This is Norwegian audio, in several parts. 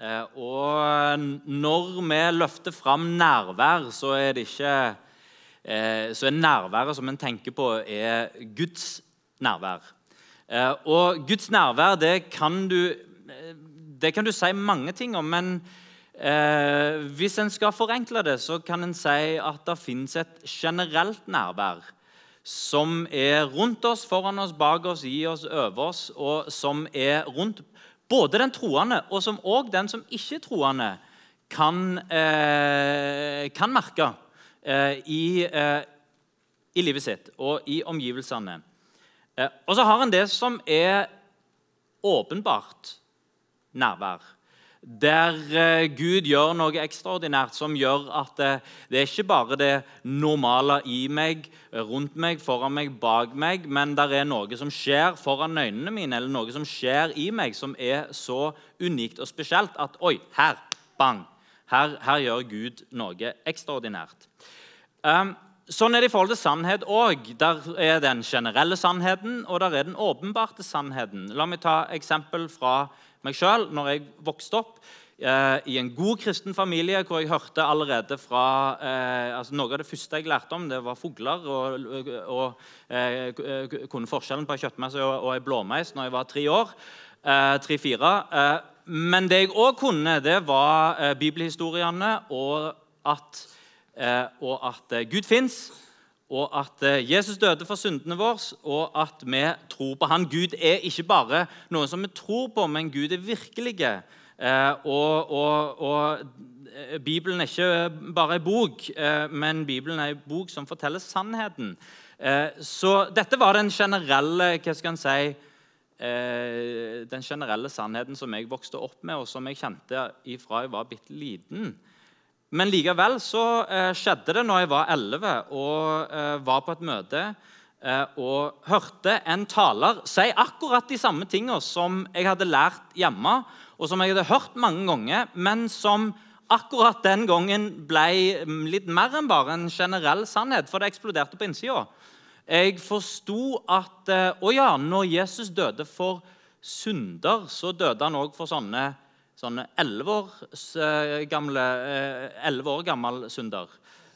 Eh, Og når vi løfter fram nærvær, så er ikke eh, Så er nærværet som en tenker på, er Guds nærvær. Eh, Og Guds nærvær, det kan du, det kan du si mange ting om, men hvis en skal forenkle det, så kan en si at det fins et generelt nærvær som er rundt oss, foran oss, bak oss, i oss, over oss, og som er rundt både den troende og som også den som ikke er troende kan, eh, kan merke eh, i, eh, i livet sitt og i omgivelsene. Eh, og så har en det som er åpenbart nærvær der eh, Gud gjør noe ekstraordinært som gjør at eh, det er ikke bare det normale i meg, rundt meg, foran meg, bak meg, men det er noe som skjer foran øynene mine, eller noe som skjer i meg, som er så unikt og spesielt at Oi, her! Bang! Her, her gjør Gud noe ekstraordinært. Um, Sånn er det i forhold til sannhet òg. Der er den generelle sannheten, og der er den åpenbarte sannheten. La meg ta eksempel fra meg sjøl. Når jeg vokste opp eh, i en god kristen familie hvor jeg hørte allerede fra eh, altså Noe av det første jeg lærte om, det var fugler, og, og eh, kunne forskjellen på ei kjøttmeise og, ei blåmeis når jeg var tre år. Eh, Tre-fire. Eh, men det jeg òg kunne, det var eh, bibelhistoriene og at og at Gud fins, og at eh, Jesus døde for syndene våre, og at vi tror på Han. Gud er ikke bare noe som vi tror på, men Gud er virkelige. Og, og, og Bibelen er ikke bare en bok, men Bibelen er en bok som forteller sannheten. Så dette var den generelle hva skal en si, den generelle sannheten som jeg vokste opp med, og som jeg kjente ifra jeg var bitte liten. Men likevel så eh, skjedde det når jeg var 11 og eh, var på et møte eh, og hørte en taler si akkurat de samme tingene som jeg hadde lært hjemme, og som jeg hadde hørt mange ganger, men som akkurat den gangen ble litt mer enn bare en generell sannhet, for det eksploderte på innsida. Jeg forsto at å ja, når Jesus døde for synder, så døde han òg for sånne sånn 11 år, eh, gamle, 11 år gammel synder.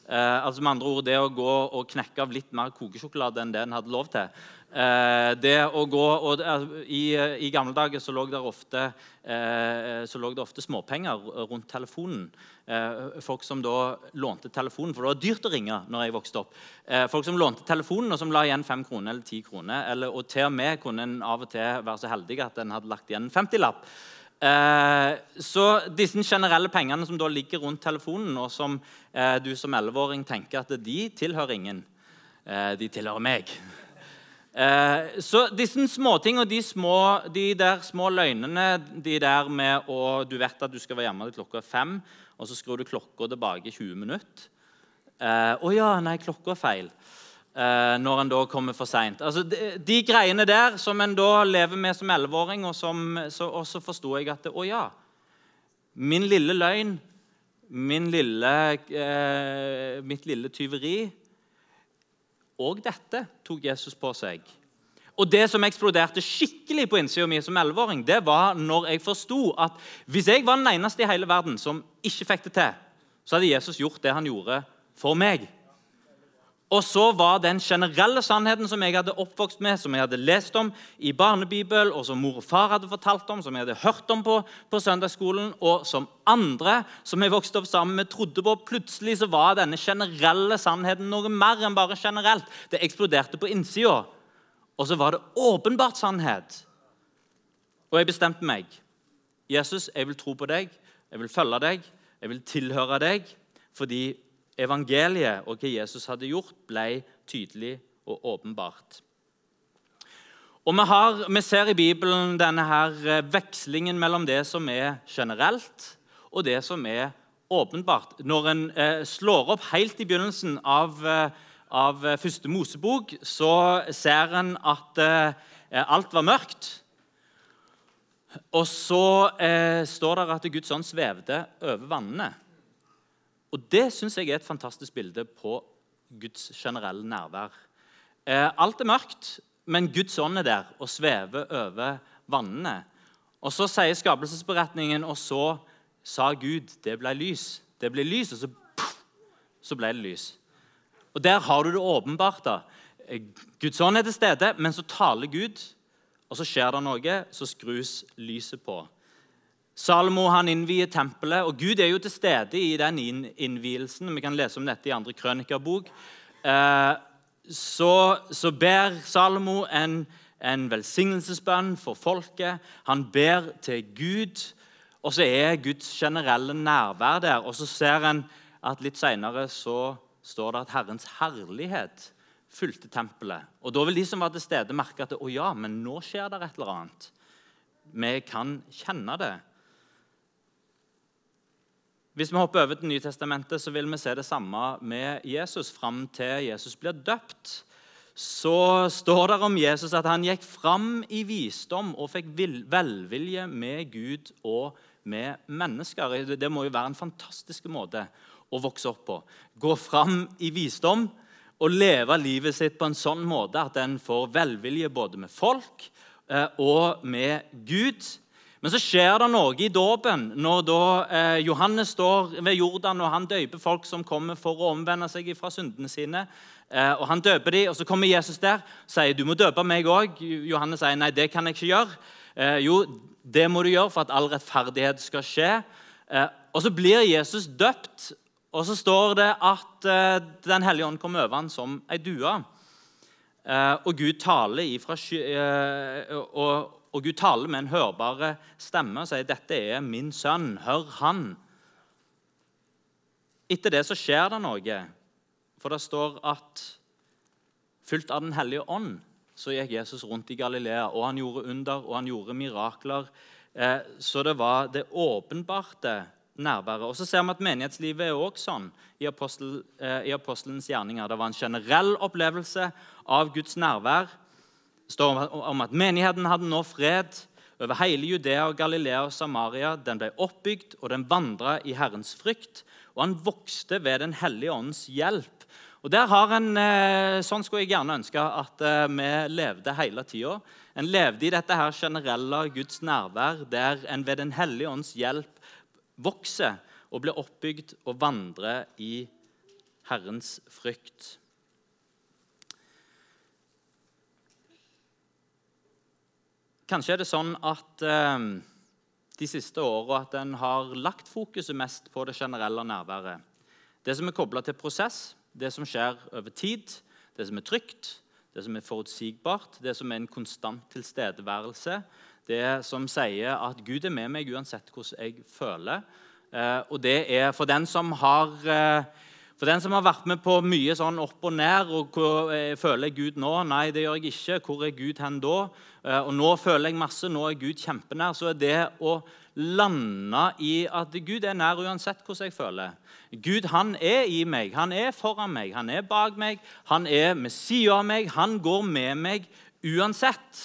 Eh, altså med andre ord Det å gå og knekke av litt mer kokesjokolade enn det en hadde lov til. Eh, det å gå, og, uh, i, i, gamle dager så lå ofte, eh, så lå det ofte småpenger rundt telefonen. Eh, folk som da lånte telefonen, for det var dyrt å ringe når jeg vokste opp. Eh, folk som lånte telefonen og som la igjen 5 kroner eller 10 kroner. Eller, og til og med kunne en av og til være så heldig at en hadde lagt igjen en 50-lapp. Eh, så disse generelle pengene som da ligger rundt telefonen, og som eh, du som 11-åring tenker at de tilhører ingen, eh, de tilhører meg. Så disse småtingene, de, små, de der små løgnene, de der med å Du vet at du skal være hjemme til klokka fem, og så skrur du klokka tilbake 20 minutter. 'Å ja, nei, klokka er feil.' Eh, når en da kommer for seint. Altså, de, de, greiene der som en da lever med som 11-åring, og, så, og så forsto jeg at Å ja. Min lille løgn, min lille, eh, mitt lille tyveri Og dette tok Jesus på seg. Og Det som eksploderte skikkelig på innsida mi som 11-åring, det var når jeg forsto at hvis jeg var den eneste i hele verden som ikke fikk det til, så hadde Jesus gjort det han gjorde for meg. Og så var den generelle sannheten som jeg hadde oppvokst med, som jeg hadde lest om i barnebibel, og som mor og far hadde fortalt om, som jeg hadde hørt om på, på søndagsskolen, og som andre som jeg vokste opp sammen med, trodde på. Plutselig så var denne generelle sannheten noe mer enn bare generelt. Det eksploderte på innsida. Og så var det åpenbart sannhet. Og jeg bestemte meg. Jesus, jeg vil tro på deg, jeg vil følge deg, jeg vil tilhøre deg. Fordi evangeliet og hva Jesus hadde gjort, ble tydelig og åpenbart. Og vi, har, vi, ser i Bibelen denne her eh, vekslingen mellom det som er generelt, og det som er åpenbart. Når en eh, slår opp helt i begynnelsen av, eh, av første Mosebok, så ser en at alt var mørkt. Og så eh, står det at Guds ånd svevde over vannene. Og Det syns jeg er et fantastisk bilde på Guds generelle nærvær. Eh, alt er mørkt, men Guds ånd er der og svever over vannene. Og Så sier skapelsesberetningen, og så sa Gud det ble lys. Det ble lys, og så, puff, så ble det lys. Og Der har du det åpenbart. da. Eh, Guds ånd er til stede, men så taler Gud, og så skjer det noe. Så skrus lyset på. Salomo han innvier tempelet, og Gud er jo til stede i den innvielsen. Vi kan lese om dette i andre krønikerbok. Eh, så, så ber Salomo en en velsignelsesbønn for folket. Han ber til Gud, og så er Guds generelle nærvær der. Og så ser en at litt seinere står det at Herrens herlighet fulgte tempelet. Og Da vil de som var til stede, merke at å ja, men nå skjer det et eller annet. Vi kan kjenne det. Hvis vi hopper over til Nytestamentet, så vil vi se det samme med Jesus fram til Jesus blir døpt så står det om Jesus at han gikk fram i visdom og fikk velvilje med Gud og med mennesker. Det må jo være en fantastisk måte å vokse opp på. Gå fram i visdom og leve livet sitt på en sånn måte at en får velvilje både med folk eh, og med Gud. Men så skjer det noe i dåpen når da eh, Johannes står ved Jordan og han døper folk som kommer for å omvende seg fra syndene sine. Eh, og Han døper dem, og så kommer Jesus der og sier du må døpe meg òg. Johannes sier nei, det kan jeg ikke gjøre. Eh, jo, det må du gjøre for at all rettferdighet skal skje. Og Så blir Jesus døpt, og så står det at Den hellige ånd kommer over ham som ei due. Og Gud taler ifra sky... og, og Gud taler med en hørbare stemme og sier dette er min sønn, hør han. Etter det så skjer det noe. For det står at fylt av Den hellige ånd så gikk Jesus rundt i Galilea, og han gjorde under og han gjorde mirakler. Eh, så det var det åpenbarte nærværet. Og så ser vi at Menighetslivet er også sånn i, apostel, eh, i apostelens gjerninger. Det var en generell opplevelse av Guds nærvær. Står om at menigheten hadde nå fred over hele Judea og Galilea og Samaria. Den ble oppbygd, og den vandra i Herrens frykt. Og han vokste ved Den hellige åndens hjelp. Og der har en, eh, Sånn skulle jeg gjerne ønske at eh, vi levde hele tida. En levde i dette her generelle Guds nærvær, der en ved Den hellige ånds hjelp vokser og blir oppbygd og vandrer i Herrens frykt. Kanskje er det sånn at eh, de siste åra at en har lagt fokuset mest på det generelle nærværet. Det som er kobla til prosess, det som skjer over tid, det som er trygt, det som er forutsigbart, det som er en konstant tilstedeværelse. Det som sier at Gud er med meg uansett hvordan jeg føler. Eh, og det er for den som har eh, for den som har vært med på mye sånn opp og ned og hvor jeg eh, føler jeg Gud nå? Nei, det gjør jeg ikke. Hvor er Gud hen da? Og nå føler jeg masse. Nå er Gud kjempenær. Så er det å lande i at Gud er nær uansett hvordan jeg føler. Gud han er i meg, han er foran meg, han er bak meg, han er med sida av meg, han går med meg uansett.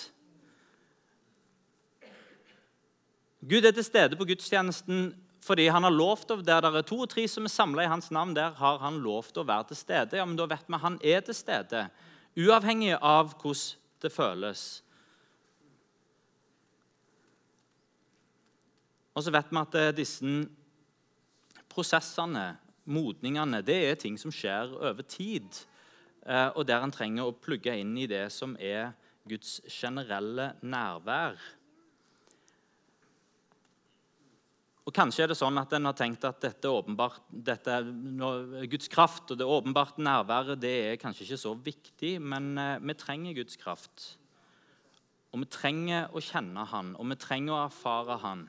Gud er til stede på gudstjenesten fordi han har lovt å, Der det er to og tre som er samla i hans navn, der har han lovt å være til stede. Ja, men Da vet vi han er til stede, uavhengig av hvordan det føles. Og så vet vi at eh, disse prosessene, modningene, det er ting som skjer over tid. Eh, og der en trenger å plugge inn i det som er Guds generelle nærvær. Og Kanskje er det sånn at en har tenkt at dette, dette Guds kraft og det åpenbarte nærværet det er kanskje ikke så viktig, men eh, vi trenger Guds kraft. Og vi trenger å kjenne Han, og vi trenger å erfare Han.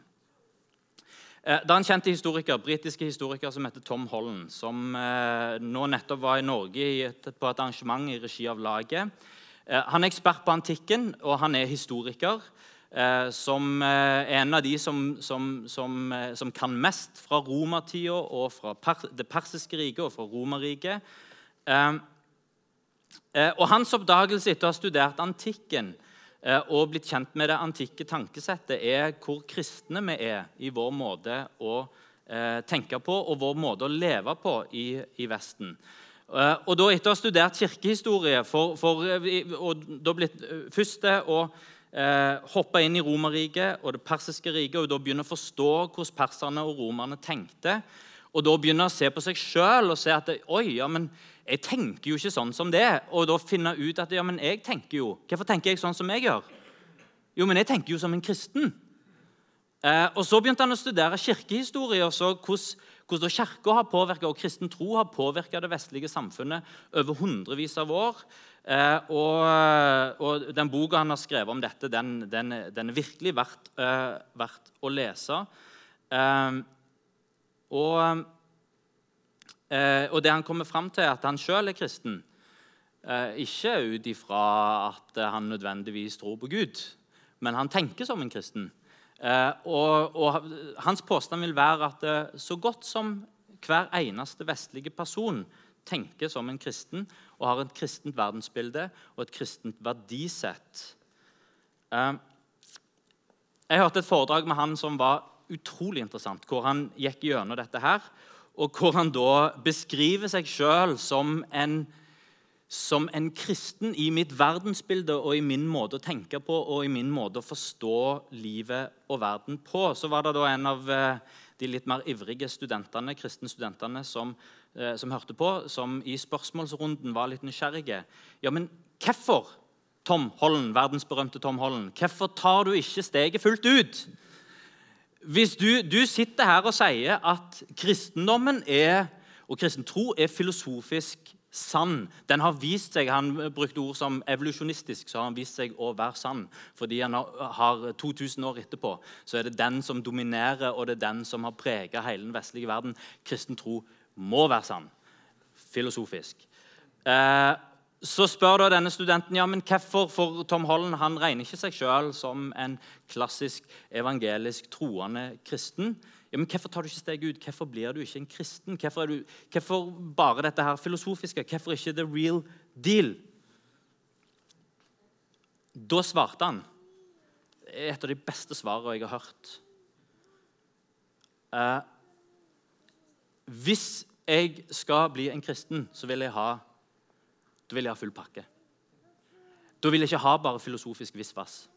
Eh, det er en kjent historiker, britiske historiker som heter Tom Holland, som eh, nå nettopp var i Norge på et arrangement i regi av laget. Han er ekspert på antikken, og han er historiker. Eh, som er en av de som, som, som, som kan mest fra romertida og fra det persiske riket og fra Romerriket. Og hans oppdagelse etter å ha studert antikken og blitt kjent med det antikke tankesettet, er hvor kristne vi er i vår måte å tenke på og vår måte å leve på i, i Vesten. Eh, og da Etter å ha studert kirkehistorie for, for, eh, og da blitt første og eh, hoppe inn i Romerriket og det persiske riket og da begynne å forstå hvordan perserne og romerne tenkte, og da begynne å se på seg sjøl og se at oi, ja, men jeg tenker jo ikke sånn som det. Og da finne ut at ja, men jeg tenker jo. Hvorfor tenker jeg sånn som jeg gjør? Jo, men jeg tenker jo som en kristen. Eh, og Så begynte han å studere kirkehistorie og så hvordan hvordan Kirka har påvirka og kristen tro har påvirka det vestlige samfunnet over hundrevis av år. Eh, og, og, Den boka han har skrevet om dette, den, den, den er virkelig verdt, eh, verdt å lese. Eh, og, eh, og, det han kommer fram til, er at han sjøl er kristen. Eh, ikke ut ifra at han nødvendigvis tror på Gud, men han tenker som en kristen. Eh, og, og, Hans påstand vil være at så godt som hver eneste vestlige person tenker som en kristen og har et kristent verdensbilde og et kristent verdisett. Eh, jeg hørte et foredrag med han som var utrolig interessant, hvor han gikk gjennom dette her, og hvor han da beskriver seg sjøl som som en kristen i mitt verdensbilde og i min måte å tenke på og i min måte å forstå livet og verden på, så var det da en av eh, de litt mer ivrige studentene, kristne studentene som, eh, som hørte på, som i spørsmålsrunden var litt nysgjerrige. Ja, men hvorfor, Tom Holland, verdensberømte Tom Holland, hvorfor tar du ikke steget fullt ut? Hvis du, du sitter her og sier at kristendommen er, og kristen tro er filosofisk sann. Den har vist seg, Han brukte ord som evolusjonistisk, så har han vist seg å være sann. Fordi han har 2000 år etterpå så er det den som dominerer, og det er den som har preget hele den vestlige verden. Kristen tro må være sann. Filosofisk. Eh, så spør da denne studenten ja, men hvorfor for Tom Holland han regner ikke seg selv som en klassisk evangelisk troende kristen. Ja, men Hvorfor tar du ikke steget ut? Hvorfor blir du ikke en kristen? Hvorfor, du, hvorfor bare dette her filosofiske? Hvorfor ikke the real deal? Da svarte han et av de beste svarene jeg har hørt. Eh, hvis jeg skal bli en kristen, så vil jeg ha, vil jeg ha full pakke. Da vil jeg ikke ha bare filosofisk visvas.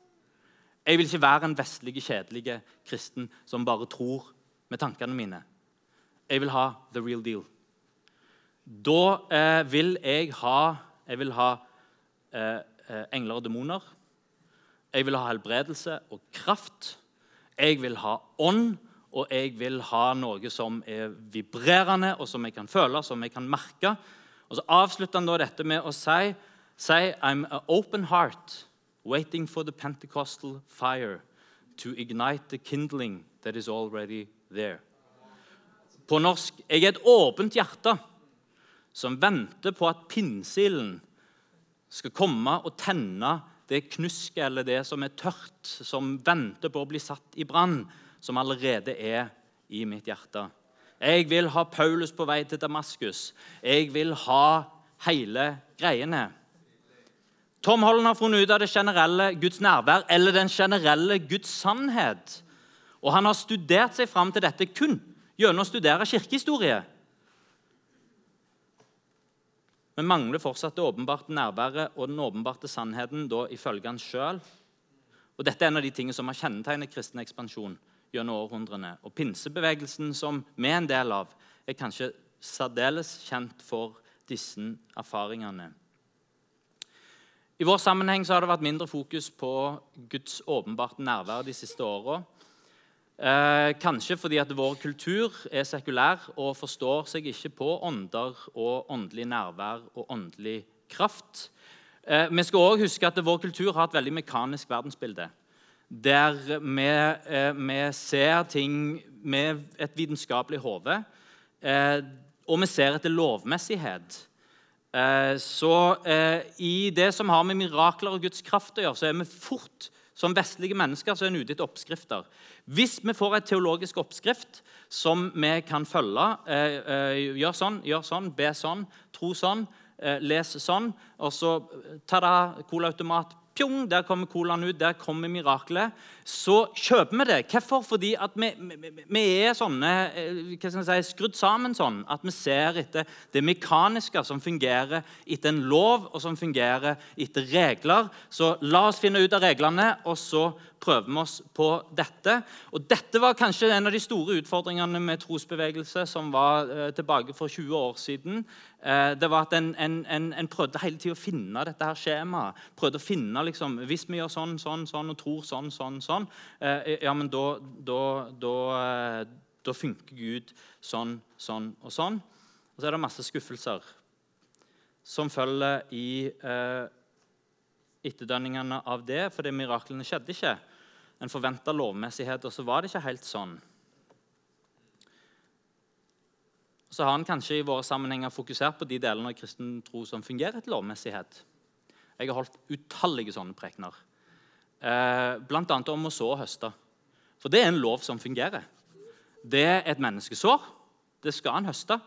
Jeg vil ikke være en vestlig, kjedelig kristen som bare tror med tankene mine. Jeg vil ha the real deal. Da eh, vil jeg ha, jeg vil ha eh, eh, engler og demoner. Jeg vil ha helbredelse og kraft. Jeg vil ha ånd, og jeg vil ha noe som er vibrerende, og som jeg kan føle, som jeg kan merke. Og Så avslutter han da dette med å si, si I'm an open heart, waiting for the Pentecostal fire to ignite the kindling that is already there. På norsk jeg er et åpent hjerte som venter på at pinnsilden skal komme og tenne det knusket eller det som er tørt, som venter på å bli satt i brann, som allerede er i mitt hjerte. Jeg vil ha Paulus på vei til Damaskus. Jeg vil ha hele greiene. Tom Holland har funnet ut av det generelle Guds nærvær eller den generelle Guds sannhet. Og han har studert seg fram til dette kun gjennom å studere kirkehistorie. Men mangler fortsatt det åpenbarte nærværet og den åpenbarte sannheten da ifølge han sjøl. Dette er en av de tingene som har kjennetegnet kristen ekspansjon gjennom århundrene. Og pinsebevegelsen, som vi er en del av, er kanskje særdeles kjent for disse erfaringene. I vår sammenheng har det vært mindre fokus på Guds åpenbarte nærvær de siste åra. Eh, kanskje fordi at vår kultur er sekulær og forstår seg ikke på ånder og åndelig nærvær og åndelig kraft. Eh, vi skal også huske at vår kultur har et veldig mekanisk verdensbilde. Der vi, eh, vi ser ting med et vitenskapelig hode, eh, og vi ser etter lovmessighet. Eh, så i det som har med mirakler og Guds kraft å gjøre, så er vi fort Som vestlige mennesker så er en ute etter oppskrifter. Hvis vi får en teologisk oppskrift som vi kan følge Gjør sånn, gjør sånn, be sånn, tro sånn, les sånn. Og så ta-da, colaautomat, Pjong, der kommer colaen ut, der kommer miraklet. Så kjøper vi det. Hvorfor? Fordi at vi, vi, vi er sånne, eh, hva skal jeg si, skrudd sammen sånn at vi ser etter det mekaniske som fungerer etter en lov, og som fungerer etter regler. Så la oss finne ut av reglene, og så prøver vi oss på dette. Og Dette var kanskje en av de store utfordringene med trosbevegelse som var eh, tilbake for 20 år siden. Eh, det var at En, en, en, en prøvde hele tiden å finne dette her skjemaet. Prøvde å finne liksom, Hvis vi gjør sånn, sånn, sånn og tror sånn, sånn, sånn, eh, ja, men da, da, da, da funker Gud sånn, sånn og sånn. Og så er det masse skuffelser som følger i eh, etterdønningene av det, fordi miraklene skjedde ikke. En forventa lovmessighet, og så var det ikke helt sånn. Så har han kanskje i våre sammenhenger fokusert på de delene av kristen tro som fungerer etter lovmessighet. Jeg har holdt utallige sånne prekener, eh, bl.a. om å så og høste. For det er en lov som fungerer. Det er et menneskesår. Det skal en høste.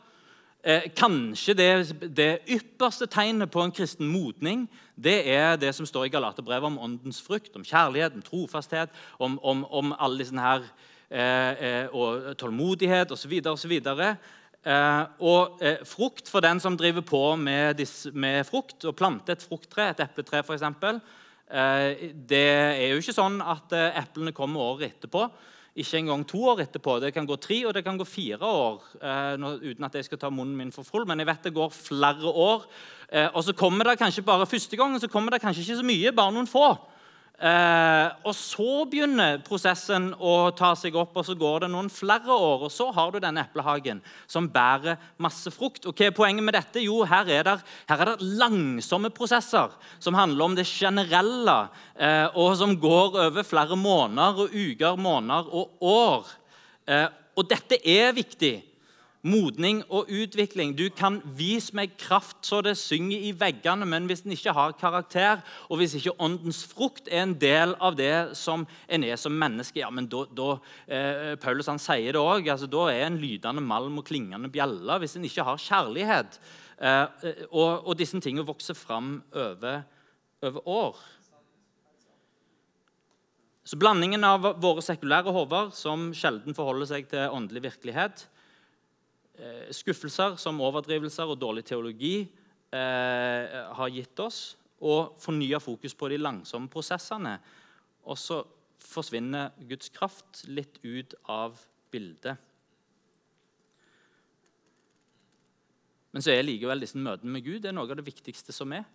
Eh, kanskje det, det, ypperste tegnet på en kristen modning det er det som står i Galaterbrevet om åndens frukt, om kjærlighet, om trofasthet, om, om, om alle disse her, eh, eh, og tålmodighet osv. osv. Eh, og eh, frukt for den som driver på med, disse, med frukt, og planter et frukttre, et epletre f.eks. Eh, det er jo ikke sånn at eh, eplene kommer året etterpå. Ikke engang to år etterpå. Det kan gå tre og det kan gå fire år. Eh, uten at jeg skal ta munnen min for full, men jeg vet det går flere år. Eh, og så kommer det kanskje bare første gangen så kommer det kanskje ikke så mye, bare noen få. Eh, og så begynner prosessen å ta seg opp, og så går det noen flere år. Og så har du denne eplehagen som bærer masse frukt. Og hva er poenget med dette? Jo, her er det, her er det langsomme prosesser som handler om det generelle, eh, og som går over flere måneder og uker, måneder og år. Eh, og dette er viktig modning og utvikling. Du kan vise meg kraft så det synger i veggene, men hvis den ikke har karakter, og hvis ikke åndens frukt er en del av det som en er som menneske, ja, men da, da eh, Paulus han sier det òg. Altså, da er en lydende malm og klingende bjelle hvis en ikke har kjærlighet. Eh, og, og, disse tingene vokser fram over, over år. Så Blandingen av våre sekulære hoder, som sjelden forholder seg til åndelig virkelighet, Eh, skuffelser som overdrivelser og dårlig teologi eh, har gitt oss, og fornya fokus på de langsomme prosessene. Og så forsvinner Guds kraft litt ut av bildet. Men så er likevel disse møtene med Gud det er noe av det viktigste som er.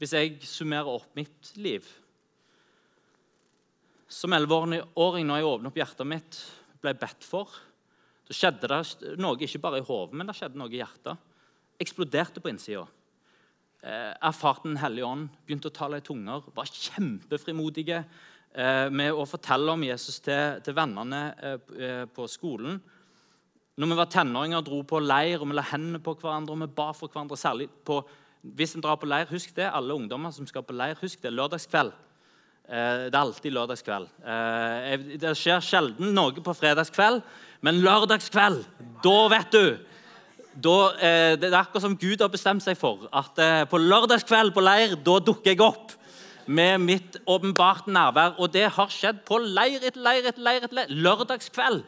Hvis jeg summerer opp mitt liv Som elleveåring, når jeg åpnet opp hjertet mitt, ble bedt for så skjedde det noe ikke bare i hodet, men det skjedde noe i hjertet. Eksploderte på innsida. Eh, erfarte Den hellige ånd, begynte å tale i tunger, var kjempefrimodige eh, med å fortelle om Jesus til, til vennene eh, eh, på skolen. Når vi var tenåringer, dro på leir og vi la hendene på hverandre og vi ba for hverandre. særlig på, Hvis en drar på leir, husk det, alle ungdommer som skal på leir, husk det, lørdagskveld. Det er alltid lørdagskveld. Det skjer sjelden noe på fredagskveld. Men lørdagskveld, da vet du da, eh, Det er akkurat som Gud har bestemt seg for at eh, på lørdagskveld på leir, da dukker jeg opp med mitt åpenbarte nærvær. Og det har skjedd på leir etter leir etter leir. etter leir. Lørdagskveld.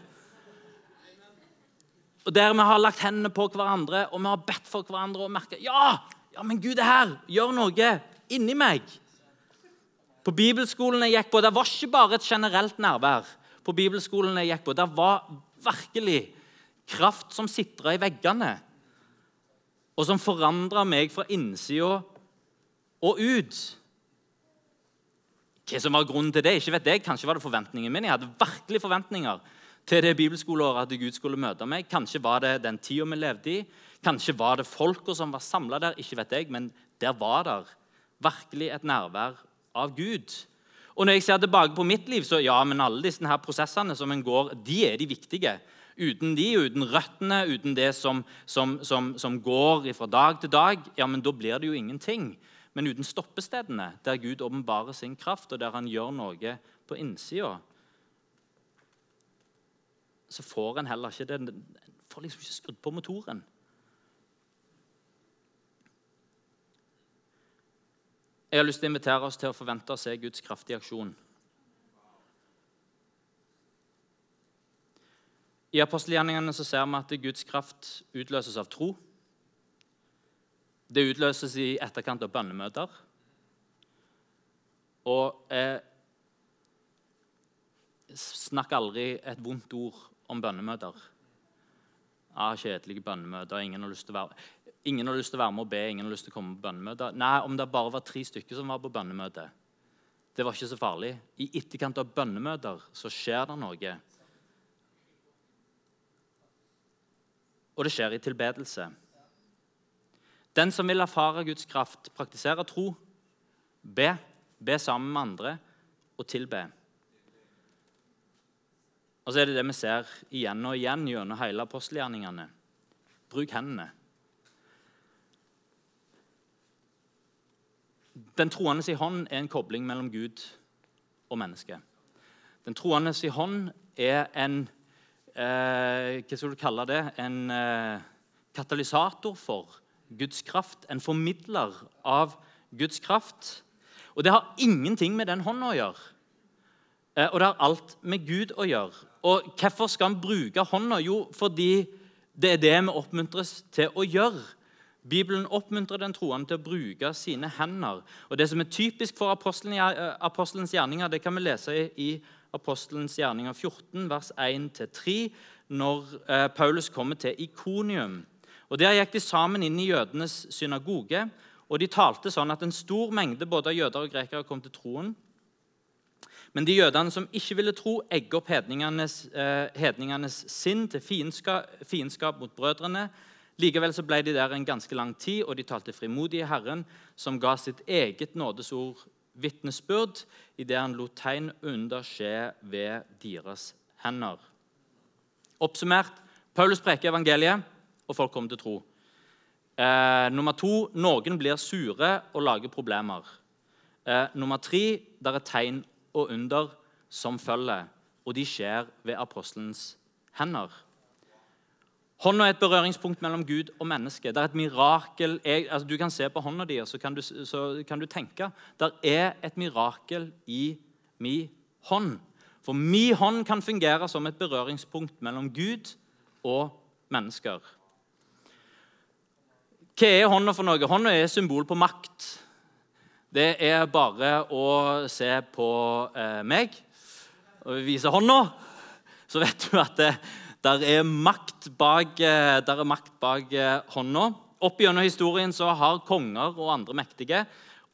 Og Der vi har lagt hendene på hverandre og vi har bedt for hverandre og merket ja, ja, men Gud er her. Gjør noe inni meg. På bibelskolen jeg gikk på, det var ikke bare et generelt nærvær. På bibelskolen jeg gikk på, Det var virkelig kraft som sitra i veggene, og som forandra meg fra innsida og ut. Hva som var grunnen til det, ikke vet jeg. Kanskje var det forventningen min. Jeg hadde virkelig forventninger til det bibelskoleåret at Gud skulle møte meg. Kanskje var det den tida vi levde i. Kanskje var det folka som var samla der. ikke vet jeg, Men der var det virkelig et nærvær av Gud. Og når jeg ser tilbake på mitt liv, så ja, men alle disse her prosessene som en går, de er de viktige. Uten de, uten røttene, uten det som, som, som, som går fra dag til dag, ja, men da blir det jo ingenting. men uten stoppestedene, der Gud åpenbarer sin kraft, og der han gjør noe på innsida, så får en heller ikke det. En får liksom ikke skrudd på motoren. Jeg har lyst til å invitere oss til å forvente å se Guds kraftige aksjon. I apostelgjerningene så ser vi at Guds kraft utløses av tro. Det utløses i etterkant av bønnemøter. Og eh, snakk aldri et vondt ord om bønnemøter. Ah, kjedelige bønnemøter. Ingen har, lyst til å være, ingen har lyst til å være med og be. ingen har lyst til å komme på bønnemøte. Nei, Om det bare var tre stykker som var på bønnemøte, det var ikke så farlig. I etterkant av bønnemøter så skjer det noe. Og det skjer i tilbedelse. Den som vil erfare Guds kraft, praktisere tro, be, be sammen med andre og tilbe. Og så er det det vi ser igjen og igjen gjennom hele apostelgjerningene. Bruk hendene. Den troende i hånd er en kobling mellom Gud og menneske. Den troende i hånd er en eh, Hva skal du kalle det? En eh, katalysator for Guds kraft, en formidler av Guds kraft. Og det har ingenting med den hånda å gjøre. Eh, og det har alt med Gud å gjøre. Og hvorfor skal han bruke hånda? Jo, fordi det er det vi oppmuntres til å gjøre. Bibelen oppmuntrer den troende til å bruke sine hender. Og Det som er typisk for eh, apostelens gjerninger, det kan vi lese i apostelens gjerninger 14, vers 1-3, når eh, Paulus kommer til Ikonium. Og Der gikk de sammen inn i jødenes synagoge, og de talte sånn at en stor mengde både jøder og grekere kom til troen. Men de jødene som ikke ville tro, egger opp hedningenes, eh, hedningenes sinn til fiendskap, fiendskap, mot brødrene. Likevel så ble de der en ganske lang tid, og de talte frimodig i Herren, som ga sitt eget nådesord vitnesbyrd idet han lot tegn under skje ved deres hender. Oppsummert Paulus preker evangeliet og folk kommer til tro. Eh, nummer to noen blir sure og lager problemer. Eh, nummer tre det er tegn og under som følger, og de skjer ved apostelens hender. Hånda er et berøringspunkt mellom Gud og menneske. Det er et mirakel. Jeg, altså, du kan se på hånda di og så kan du, så kan du tenke. Det er et mirakel i mi hånd. For mi hånd kan fungere som et berøringspunkt mellom Gud og mennesker. Hva er hånda for noe? Hånda er symbol på makt. Det er bare å se på eh, meg og vise hånda, så vet du at det der er makt bak, eh, der er makt bak eh, hånda. Opp gjennom historien så har konger og andre mektige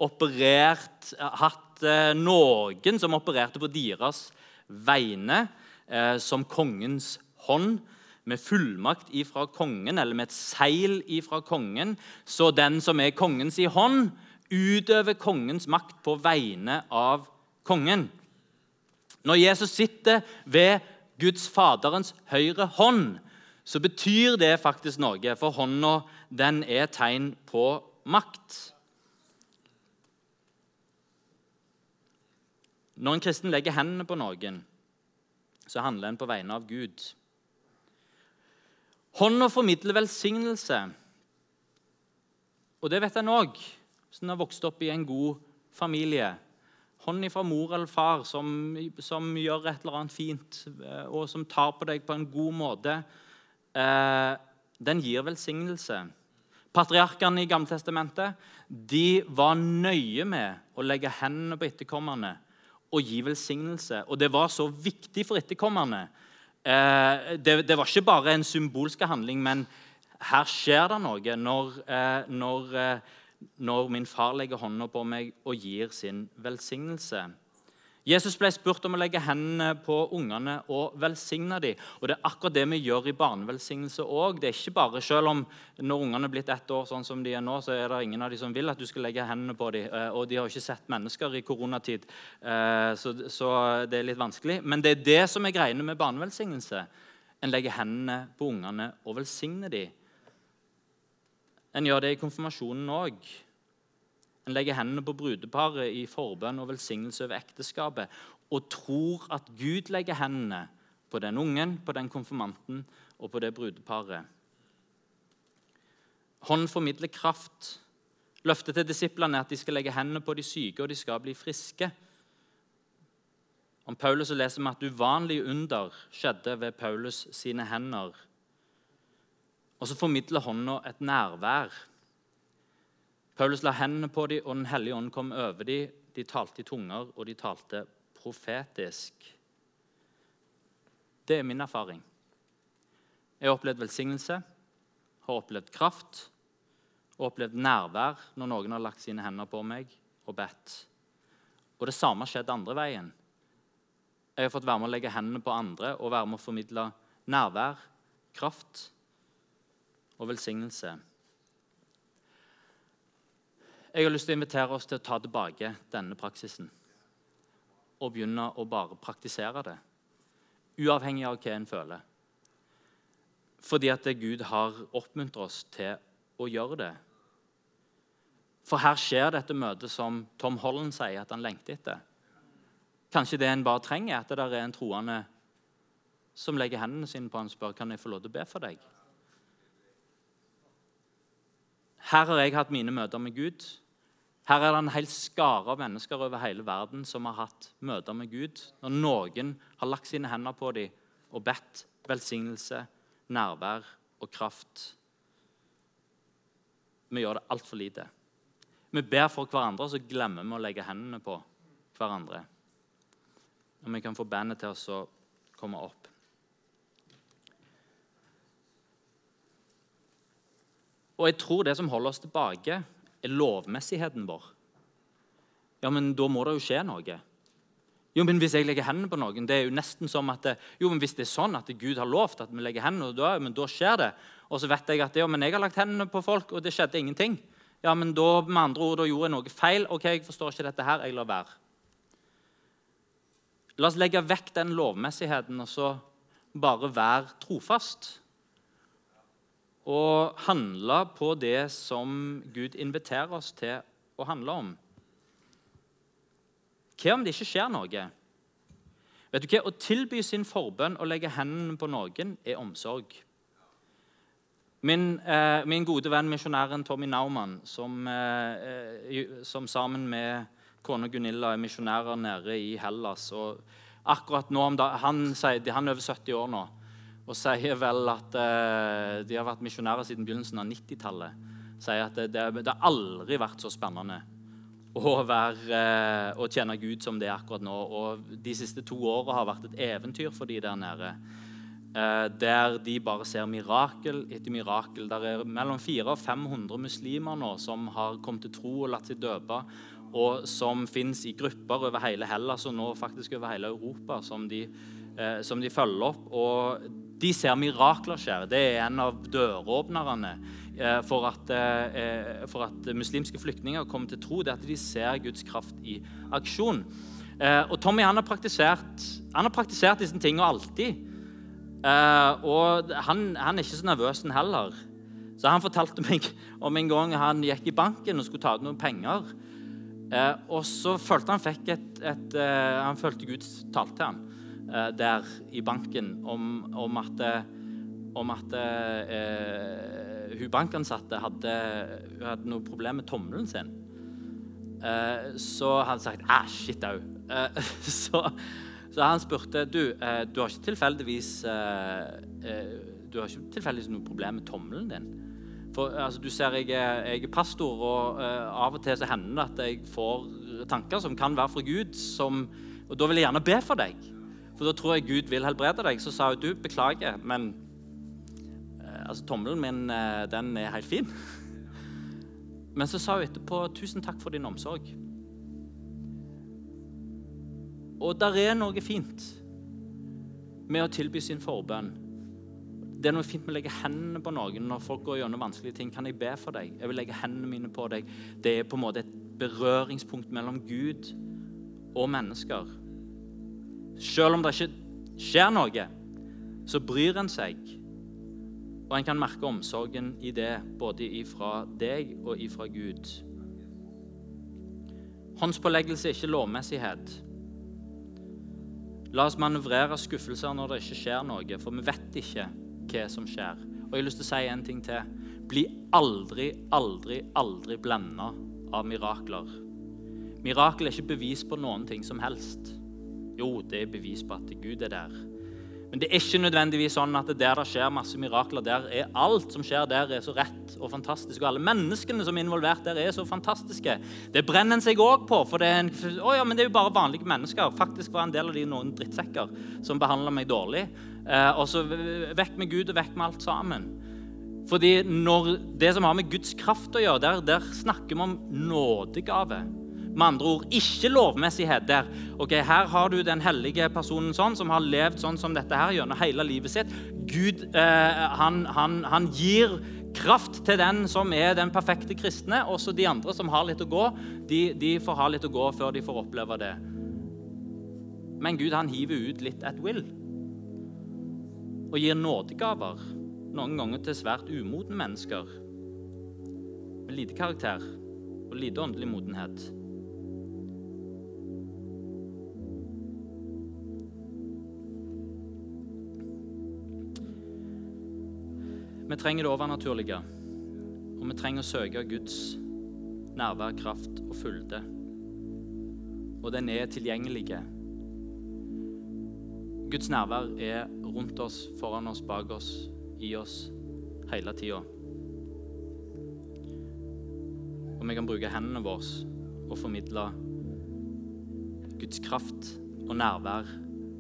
operert, hatt eh, noen som opererte på deres vegne som kongens hånd med fullmakt ifra kongen, eller med et seil ifra kongen, så den som er kongens i hånd, utøver kongens makt på vegne av kongen. Når Jesus sitter ved Guds Faderens høyre hånd, så betyr det faktisk noe, for hånda den er tegn på makt. Når en kristen legger hendene på noen, så handler en på vegne av Gud. Hånda formidler velsignelse. Og det vet en òg, hvis en har vokst opp i en god familie. Hånd fra mor eller far som, som, gjør et eller annet fint, eh, og som tar på deg på en god måte. Eh, den gir velsignelse. Patriarkene i Gammeltestamentet de var nøye med å legge hendene på etterkommerne og gi velsignelse. Og det var så viktig for etterkommerne eh, det, det, var ikke bare en symbolsk handling, men her skjer det noe når, når, når min far legger hånda på meg og gir sin velsignelse. Jesus ble spurt om å legge hendene på ungene og velsigne dem. Og det er akkurat det vi gjør i barnevelsignelse òg. Det er ikke bare selv om når ungene er blitt ett år, sånn som de er nå, så er det ingen av dem som vil at du skal legge hendene på dem. Eh, og de har ikke sett mennesker i koronatid, eh, så det er litt vanskelig. Men det er det som er greiene med barnevelsignelse. En legger hendene på ungene og velsigner dem. En gjør det i konfirmasjonen òg. En legger hendene på brudeparet i forbønn og velsignelse over ekteskapet og tror at Gud legger hendene på den ungen, på den konfirmanten og på det brudeparet. Hånden formidler kraft. Løftet til disiplene er at de skal legge hendene på de syke, og de skal bli friske. Om Paulus leser vi at uvanlige under skjedde ved Paulus sine hender. Og så formidler hånda et nærvær. Paulus la hendene på dem, og Den hellige ånd kom over dem. De talte i tunger, og de talte profetisk. Det er min erfaring. Jeg har opplevd velsignelse, har opplevd kraft og opplevd nærvær når noen har lagt sine hender på meg og bedt. Og det samme har skjedd andre veien. Jeg har fått være med å legge hendene på andre og være med å formidle nærvær, kraft og velsignelse. Jeg har lyst til å invitere oss til å ta tilbake denne praksisen og begynne å bare praktisere det, uavhengig av hva en føler. Fordi at Gud har oppmuntret oss til å gjøre det. For her skjer dette møtet som Tom Holland sier at han lengter etter. Kanskje det en bare trenger, er at det er en troende som legger hendene sine på han og spør kan jeg få lov til å be for deg. Her har jeg hatt mine møter med Gud. Her er det en hel skare av mennesker over hele verden som har hatt møter med Gud. Når noen har lagt sine hender på dem og bedt velsignelse, nærvær og kraft. Vi gjør det altfor lite. Vi ber for hverandre, så glemmer vi å legge hendene på hverandre. Og vi kan få bandet til å komme opp. Og jeg tror det som holder oss tilbake, er lovmessigheten vår. Ja, men da må det jo skje noe. Jo, men Hvis jeg legger hendene på noen det er jo nesten som at jo, men hvis det er sånn at Gud har lovt at vi legger hendene, da, men da skjer det. Og så vet jeg at ja, men jeg har lagt hendene på folk, og det skjedde ingenting. Ja, men da med andre ord, da gjorde jeg noe feil. Ok, jeg forstår ikke dette her. Jeg lar være. La oss legge vekk den lovmessigheten og så bare være trofast og handle på det som Gud inviterer oss til å handle om. Hva om det ikke skjer noe? Vet du hva? Å tilby sin forbønn og legge hendene på noen er omsorg. Min, eh, min gode venn misjonæren Tommy Naumann, som, eh, som sammen med kona Gunilla er misjonærer nede i Hellas og akkurat nå, Han, han er over 70 år nå og sier vel at eh, de har vært misjonærer siden begynnelsen av 90-tallet. Sier at det, har aldri vært så spennende å, være, eh, å tjene Gud som det er akkurat nå. Og de siste to åra har vært et eventyr for de der nede. Eh, der de bare ser mirakel etter mirakel. Der er mellom 400 og 500 muslimer nå som har kommet til tro og latt seg døpe og som fins i grupper over hele Hellas og nå faktisk over hele Europa, som de, eh, som de følger opp. Og de ser mirakler skjer. Det er en av døråpnerne eh, for, at, eh, for, at, muslimske flyktninger kommer til tro. Det er at de ser Guds kraft i aksjon. Eh, og Tommy han har praktisert, han har praktisert disse tingene alltid. og han, han, er ikke så nervøs, han heller. Så han fortalte meg om en gang han gikk i banken og skulle ta ut noen penger. og så følte han fikk et, et Han følte Gud talte til ham eh, der i banken om, om at, om at eh, hun bankansatte hadde, hadde noe problem med tommelen sin. Eh, så hadde han sagt Æh, shit au. Eh, så, så, han spurte du, eh, du har ikke tilfeldigvis eh, du har ikke tilfeldigvis noe problem med tommelen din. For altså, du ser, jeg jeg er pastor, og uh, av og til så hender det at jeg får tanker som kan være fra Gud. Som, og da vil jeg gjerne be for deg. For da tror jeg Gud vil helbrede deg. Så sa hun du, beklager, men eh, altså, tommelen min eh, den er helt fin. Men så sa hun etterpå tusen takk for din omsorg. Og der er noe fint med å tilby sin forbønn. Det er noe fint med å legge hendene på noen når folk går gjennom vanskelige ting. Kan jeg be for deg? Jeg vil legge hendene mine på deg. Det er på en måte et berøringspunkt mellom Gud og mennesker. Selv om det ikke skjer noe, så bryr en seg. Og en kan merke omsorgen i det, både ifra deg og ifra Gud. Håndspåleggelse er ikke lovmessighet. La oss manøvrere skuffelser når det ikke skjer noe, for vi vet ikke hva som skjer. Og jeg har lyst til å si en ting til. Bli aldri, aldri, aldri blenda av mirakler. Mirakel er ikke bevis på noen ting som helst. Jo, det er bevis på at Gud er der. Men det er ikke nødvendigvis sånn at der det skjer masse mirakler, der er alt som skjer der, er så rett og fantastisk. Og alle menneskene som er involvert der, er så fantastiske. Det brenner en seg òg på. For det er, en, å ja, men det er jo bare vanlige mennesker. Faktisk var en del av de noen drittsekker som behandla meg dårlig. Eh, og så vekk med Gud og vekk med alt sammen. Fordi når det som har med Guds kraft å gjøre, der, der snakker vi om nådegave. Med andre ord ikke lovmessighet der. ok, Her har du den hellige personen sånn, som har levd sånn som dette her gjennom hele livet sitt. Gud eh, han, han, han, gir kraft til den som er den perfekte kristne. Også de andre som har litt å gå, de, de får ha litt å gå før de får oppleve det. Men Gud han hiver ut litt at will og gir nådegaver. Noen ganger til svært umodne mennesker med lite karakter og lite åndelig modenhet. Vi trenger det overnaturlige, og vi trenger å søke Guds nærvær, kraft og fylde. Og den er tilgjengelig. Guds nærvær er rundt oss, foran oss, bak oss, i oss hele tida. Og vi kan bruke hendene våre og formidle Guds kraft og nærvær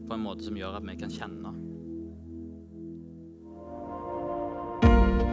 på en måte som gjør at vi kan kjenne